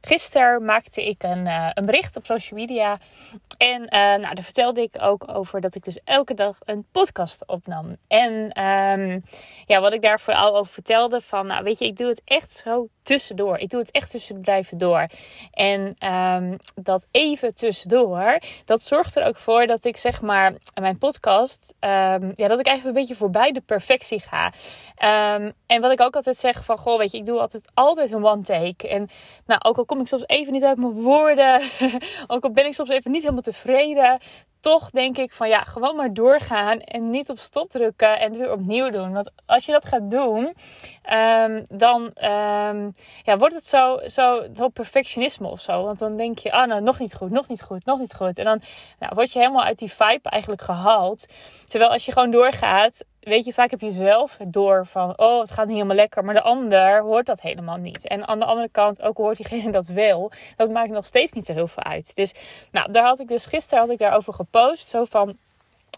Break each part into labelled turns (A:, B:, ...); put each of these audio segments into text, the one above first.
A: Gisteren maakte ik een, uh, een bericht op social media. En uh, nou, daar vertelde ik ook over dat ik dus elke dag een podcast opnam. En um, ja, wat ik daar vooral over vertelde: van nou, weet je, ik doe het echt zo tussendoor. Ik doe het echt tussen de bedrijven door. En um, dat even tussendoor, dat zorgt er ook voor dat ik zeg maar mijn podcast, um, ja, dat ik eigenlijk een beetje voorbij de perfectie ga. en wat ik ook altijd zeg van, goh, weet je, ik doe altijd, altijd een one take. En nou, ook al kom ik soms even niet uit mijn woorden. Ook al ben ik soms even niet helemaal tevreden. Toch denk ik van ja, gewoon maar doorgaan en niet op stop drukken en het weer opnieuw doen. Want als je dat gaat doen, um, dan um, ja, wordt het zo, zo, zo perfectionisme of zo. Want dan denk je, ah nou, nog niet goed, nog niet goed, nog niet goed. En dan nou, word je helemaal uit die vibe eigenlijk gehaald. Terwijl als je gewoon doorgaat, weet je, vaak heb je zelf door van, oh, het gaat niet helemaal lekker. Maar de ander hoort dat helemaal niet. En aan de andere kant, ook hoort diegene dat wel. Dat maakt nog steeds niet zo heel veel uit. Dus, nou, daar had ik dus gisteren had ik daarover gepost. Zo van,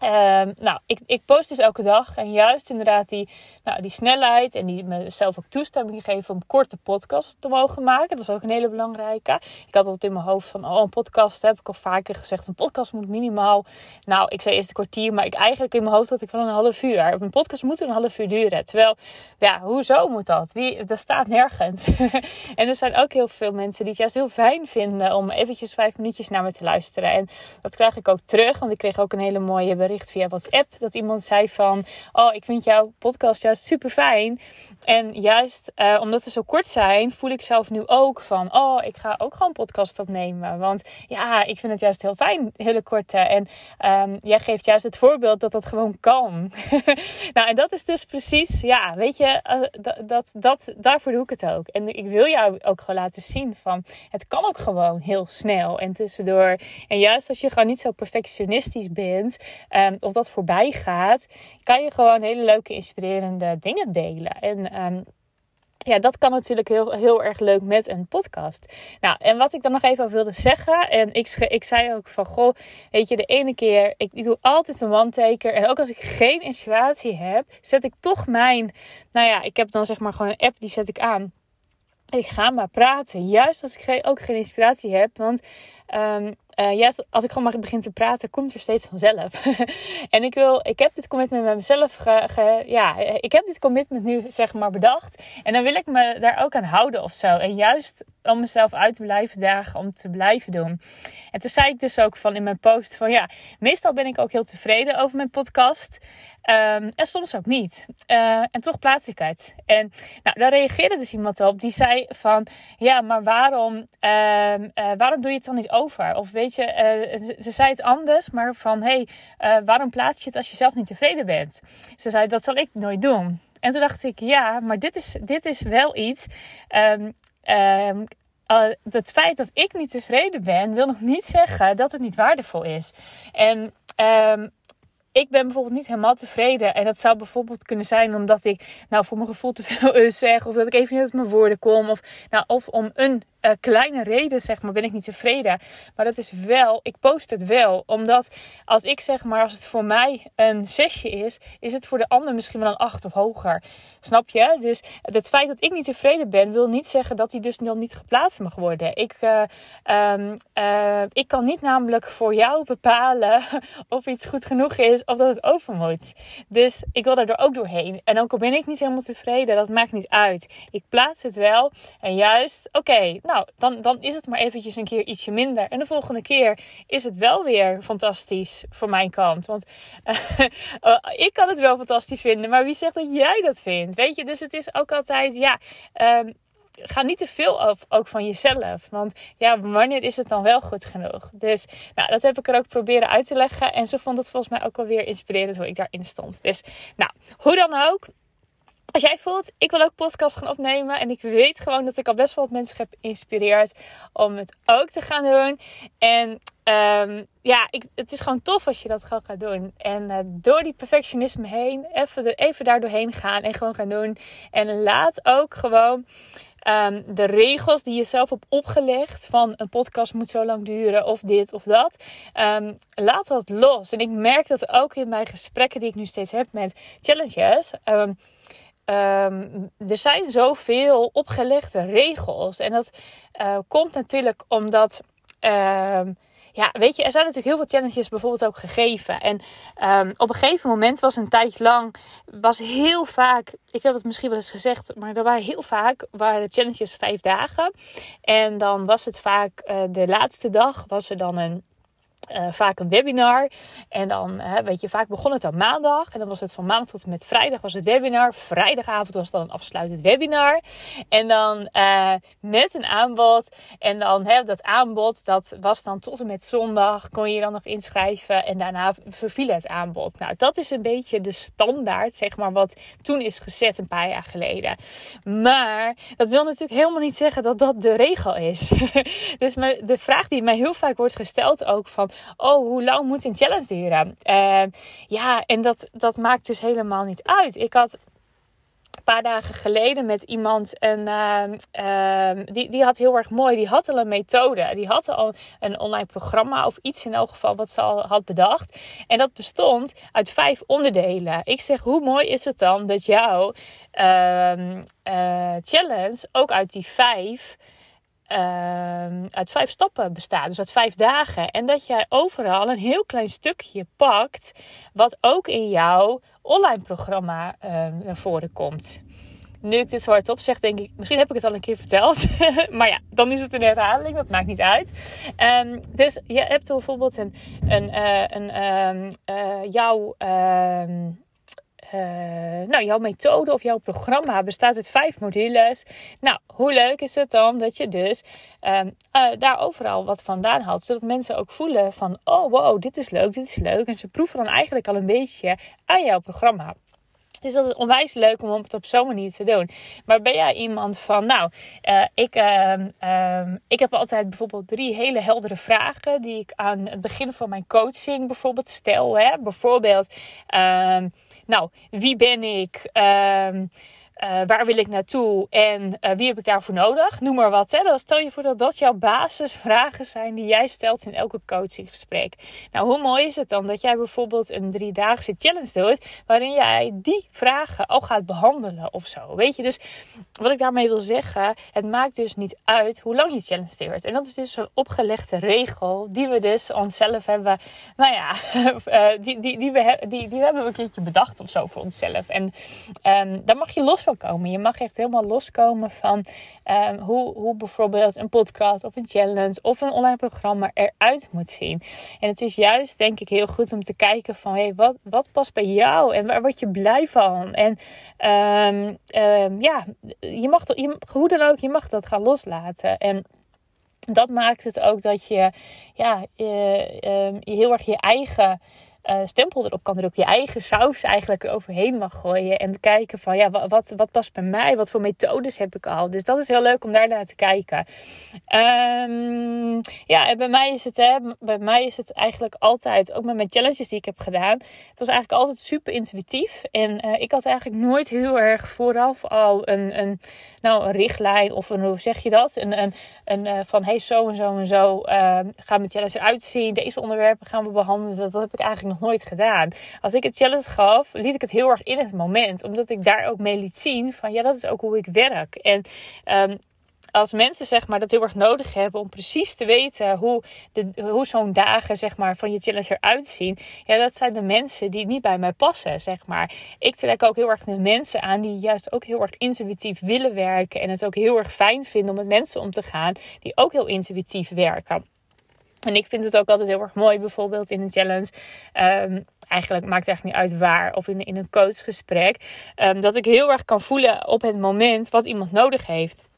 A: Um, nou, ik, ik post dus elke dag. En juist inderdaad die, nou, die snelheid en die mezelf ook toestemming geven om korte podcasts te mogen maken. Dat is ook een hele belangrijke. Ik had altijd in mijn hoofd van, oh, een podcast heb ik al vaker gezegd. Een podcast moet minimaal, nou, ik zei eerst een kwartier, maar ik eigenlijk in mijn hoofd had ik wel een half uur. Een podcast moet een half uur duren. Terwijl, ja, hoezo moet dat? Wie, dat staat nergens. en er zijn ook heel veel mensen die het juist heel fijn vinden om eventjes vijf minuutjes naar me te luisteren. En dat krijg ik ook terug, want ik kreeg ook een hele mooie bericht via WhatsApp. Dat iemand zei van, oh, ik vind jouw podcast juist super fijn. En juist uh, omdat ze zo kort zijn, voel ik zelf nu ook van, oh, ik ga ook gewoon podcast opnemen. Want ja, ik vind het juist heel fijn, hele korte. En um, jij geeft juist het voorbeeld dat dat gewoon kan. nou, en dat is dus precies, ja, weet je, dat, dat, dat, daarvoor doe ik het ook. En ik wil jou ook gewoon laten zien van, het kan ook gewoon heel snel en tussendoor. En juist als je gewoon niet zo perfectionistisch bent, um, of dat voorbij gaat, kan je gewoon hele leuke, inspirerende dingen delen. En um, ja, dat kan natuurlijk heel, heel erg leuk met een podcast. Nou, en wat ik dan nog even over wilde zeggen. En ik, ik zei ook van, goh, weet je, de ene keer, ik, ik doe altijd een one-taker. En ook als ik geen inspiratie heb, zet ik toch mijn, nou ja, ik heb dan zeg maar gewoon een app, die zet ik aan. En ik ga maar praten. Juist als ik ook geen inspiratie heb. Want um, uh, juist als ik gewoon maar begin te praten, komt er steeds vanzelf. en ik wil, ik heb dit commitment met mezelf, ja, ik heb dit commitment nu zeg maar bedacht. En dan wil ik me daar ook aan houden of zo. En juist om mezelf uit te blijven dagen, om te blijven doen. En toen zei ik dus ook van in mijn post van ja, meestal ben ik ook heel tevreden over mijn podcast. Um, en soms ook niet. Uh, en toch plaats ik het. En nou, daar reageerde dus iemand op. Die zei van ja, maar waarom, uh, waarom doe je het dan niet over? Of weet je, uh, ze zei het anders, maar van hé, hey, waarom plaats je het als je zelf niet tevreden bent? Ze zei dat zal ik nooit doen. En toen dacht ik, ja, maar dit is, dit is wel iets. Um, het feit dat ik niet tevreden ben, wil nog niet zeggen dat het niet waardevol is. En um, ik ben bijvoorbeeld niet helemaal tevreden. En dat zou bijvoorbeeld kunnen zijn omdat ik nou voor mijn gevoel te veel zeg. Of dat ik even niet uit mijn woorden kom. Of, nou, of om een uh, kleine reden, zeg maar, ben ik niet tevreden. Maar dat is wel, ik post het wel. Omdat als ik zeg maar, als het voor mij een zesje is, is het voor de ander misschien wel een acht of hoger. Snap je? Dus het feit dat ik niet tevreden ben, wil niet zeggen dat hij dus dan niet geplaatst mag worden. Ik, uh, um, uh, ik kan niet namelijk voor jou bepalen of iets goed genoeg is of dat het over moet. Dus ik wil daardoor ook doorheen. En ook al ben ik niet helemaal tevreden, dat maakt niet uit. Ik plaats het wel. En juist, oké, okay, nou, dan, dan is het maar eventjes een keer ietsje minder. En de volgende keer is het wel weer fantastisch voor mijn kant. Want uh, ik kan het wel fantastisch vinden, maar wie zegt dat jij dat vindt? Weet je, dus het is ook altijd, ja. Um, ga niet te veel af, ook van jezelf. Want ja, wanneer is het dan wel goed genoeg? Dus nou, dat heb ik er ook proberen uit te leggen. En ze vond het volgens mij ook alweer inspirerend hoe ik daarin stond. Dus nou, hoe dan ook. Als jij voelt, ik wil ook podcast gaan opnemen. En ik weet gewoon dat ik al best wel wat mensen heb geïnspireerd om het ook te gaan doen. En um, ja, ik, het is gewoon tof als je dat gewoon gaat doen. En uh, door die perfectionisme heen, even, even daar doorheen gaan en gewoon gaan doen. En laat ook gewoon ehm, de regels die je zelf hebt opgelegd van een podcast moet zo lang duren of dit of dat. Um, laat dat los. En ik merk dat ook in mijn gesprekken die ik nu steeds heb met challenges. Um, er zijn zoveel opgelegde regels. En dat uh, komt natuurlijk omdat ja, weet je, er zijn natuurlijk heel veel challenges bijvoorbeeld ook gegeven. En um, op een gegeven moment was een tijd lang, was heel vaak, ik heb het misschien wel eens gezegd, maar er waren heel vaak, waren de challenges vijf dagen. En dan was het vaak uh, de laatste dag, was er dan een uh, vaak een webinar. En dan, weet je, vaak begon het aan maandag. En dan was het van maandag tot en met vrijdag was het webinar. Vrijdagavond was dan een afsluitend webinar. En dan uh, met een aanbod. En dan hè, dat aanbod, dat was dan tot en met zondag. Kon je je dan nog inschrijven. En daarna verviel het aanbod. Nou, dat is een beetje de standaard, zeg maar, wat toen is gezet een paar jaar geleden. Maar dat wil natuurlijk helemaal niet zeggen dat dat de regel is. dus de vraag die mij heel vaak wordt gesteld ook van oh, hoe lang moet een challenge duren? Uh, ja, en dat, dat maakt dus helemaal niet uit. Ik had een paar dagen geleden met iemand een. Uh, die, die had heel erg mooi. Die had al een methode. Die had al een online programma. Of iets in elk geval wat ze al had bedacht. En dat bestond uit vijf onderdelen. Ik zeg, hoe mooi is het dan dat jouw uh, challenge ook uit die vijf uh, uit vijf stappen bestaat. Dus uit vijf dagen. En dat jij overal een heel klein stukje pakt. Wat ook in jouw online programma uh, naar voren komt. Nu ik dit zo hardop zeg, denk ik, misschien heb ik het al een keer verteld. maar ja, dan is het een herhaling, dat maakt niet uit. Um, dus je hebt bijvoorbeeld een, een, uh, een uh, jouw uh, nou, jouw methode of jouw programma bestaat uit vijf modules. Nou, hoe leuk is het dan dat je dus uh, uh, daar overal wat vandaan haalt. Zodat mensen ook voelen van, oh wow, dit is leuk, dit is leuk. En ze proeven dan eigenlijk al een beetje aan jouw programma. Dus dat is onwijs leuk om het op zo'n manier te doen. Maar ben jij iemand van, nou, uh, ik, uh, uh, ik heb altijd bijvoorbeeld drie hele heldere vragen die ik aan het begin van mijn coaching bijvoorbeeld stel. Hè? Bijvoorbeeld, ehm, nou, wie ben ik? Uh, waar wil ik naartoe en uh, wie heb ik daarvoor nodig? Noem maar wat. Hè? Dan stel je voor dat dat jouw basisvragen zijn die jij stelt in elke coachinggesprek. Nou, hoe mooi is het dan dat jij bijvoorbeeld een driedaagse challenge doet waarin jij die vragen al gaat behandelen of zo. Weet je, dus wat ik daarmee wil zeggen, het maakt dus niet uit hoe lang je challenge duurt. En dat is dus een opgelegde regel die we dus onszelf hebben, nou ja, uh, die, die, die, we, die, die we hebben een keertje bedacht of zo voor onszelf. En um, daar mag je los van komen. Je mag echt helemaal loskomen van um, hoe, hoe bijvoorbeeld een podcast of een challenge of een online programma eruit moet zien. En het is juist denk ik heel goed om te kijken van hey, wat, wat past bij jou en waar word je blij van? En um, um, ja, je mag dat, hoe dan ook, je mag dat gaan loslaten. En dat maakt het ook dat je ja, je, je heel erg je eigen uh, stempel erop kan drukken. Je eigen saus eigenlijk eroverheen mag gooien. En kijken van ja, wat, wat past bij mij? Wat voor methodes heb ik al? Dus dat is heel leuk om daar naar te kijken. Um, ja, en bij mij is het, hè, bij mij is het eigenlijk altijd, ook met mijn challenges die ik heb gedaan. Het was eigenlijk altijd super intuïtief. En uh, ik had eigenlijk nooit heel erg vooraf al een, een, nou, een richtlijn of een, hoe zeg je dat? Een, een, een uh, van hey, zo en zo en zo uh, gaan mijn challenges uitzien. Deze onderwerpen gaan we behandelen. Dat heb ik eigenlijk nog nooit gedaan. Als ik het challenge gaf, liet ik het heel erg in het moment. Omdat ik daar ook mee liet zien van ja, dat is ook hoe ik werk. En um, als mensen zeg maar, dat heel erg nodig hebben om precies te weten hoe, de, hoe zo'n dagen zeg maar, van je challenge eruit zien. Ja, dat zijn de mensen die niet bij mij passen. Zeg maar. Ik trek ook heel erg de mensen aan die juist ook heel erg intuïtief willen werken. En het ook heel erg fijn vinden om met mensen om te gaan die ook heel intuïtief werken. En ik vind het ook altijd heel erg mooi, bijvoorbeeld in een challenge. Um, eigenlijk maakt het echt niet uit waar. Of in, in een coachgesprek. Um, dat ik heel erg kan voelen op het moment wat iemand nodig heeft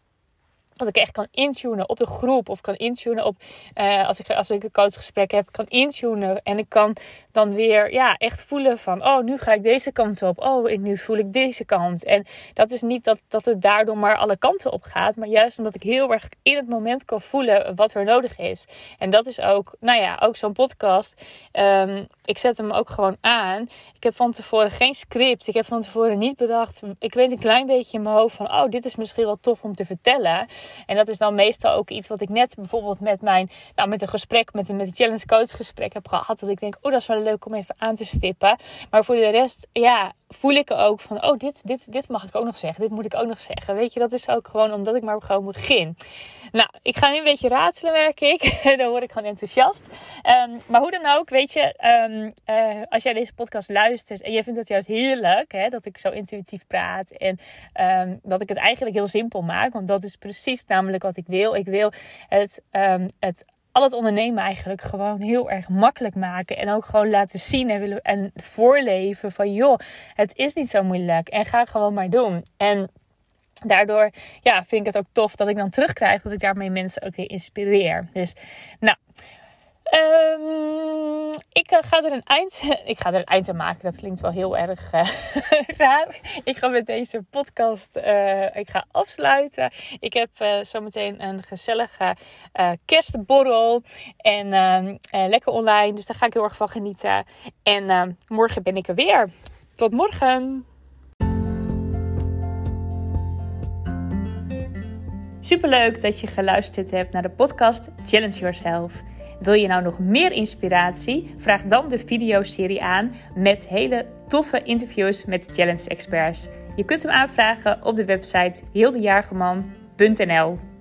A: Dat ik echt kan intunen op de groep of kan intunen op uh, als, ik, als ik een coachgesprek heb, kan intunen en ik kan dan weer ja, echt voelen van oh, nu ga ik deze kant op. Oh, nu voel ik deze kant. En dat is niet dat, dat het daardoor maar alle kanten op gaat, maar juist omdat ik heel erg in het moment kan voelen wat er nodig is. En dat is ook, nou ja, ook zo'n podcast. Um, ik zet hem ook gewoon aan. Ik heb van tevoren geen script. Ik heb van tevoren niet bedacht. Ik weet een klein beetje in mijn hoofd van, oh, dit is misschien wel tof om te vertellen. En dat is dan meestal ook iets wat ik net bijvoorbeeld met mijn, nou, met een gesprek, met een, met een challenge coach gesprek heb gehad. Dat ik denk, oh, dat is wel leuk om even aan te stippen. Maar voor de rest, ja, voel ik ook van, oh, dit, dit, dit mag ik ook nog zeggen. Dit moet ik ook nog zeggen. Weet je, dat is ook gewoon omdat ik maar gewoon begin. Nou, ik ga nu een beetje ratelen, merk ik. dan word ik gewoon enthousiast. Um, maar hoe dan ook, weet je, um, uh, als jij deze podcast luistert en jij vindt het juist heerlijk, hè, dat ik zo intuïtief praat en um, dat ik het eigenlijk heel simpel maak, want dat is precies namelijk wat ik wil. Ik wil het, het al het ondernemen eigenlijk gewoon heel erg makkelijk maken. En ook gewoon laten zien en, willen, en voorleven van joh, het is niet zo moeilijk. En ga gewoon maar doen. En daardoor ja, vind ik het ook tof dat ik dan terugkrijg dat ik daarmee mensen ook weer inspireer. Dus nou, Um, ik uh, ga er een eind. Ik ga er een eind aan maken. Dat klinkt wel heel erg uh, raar. Ik ga met deze podcast. Uh, ik ga afsluiten. Ik heb zometeen een gezellige kerstborrel. En ehm, lekker online. Dus daar ga ik heel erg van genieten. En ehm, morgen ben ik er weer. Tot morgen. Superleuk dat je geluisterd hebt naar de podcast Challenge Yourself. Wil je nou nog meer inspiratie? Vraag dan de videoserie aan met hele toffe interviews met challenge experts. Je kunt hem aanvragen op de website heeldejaargeman.nl.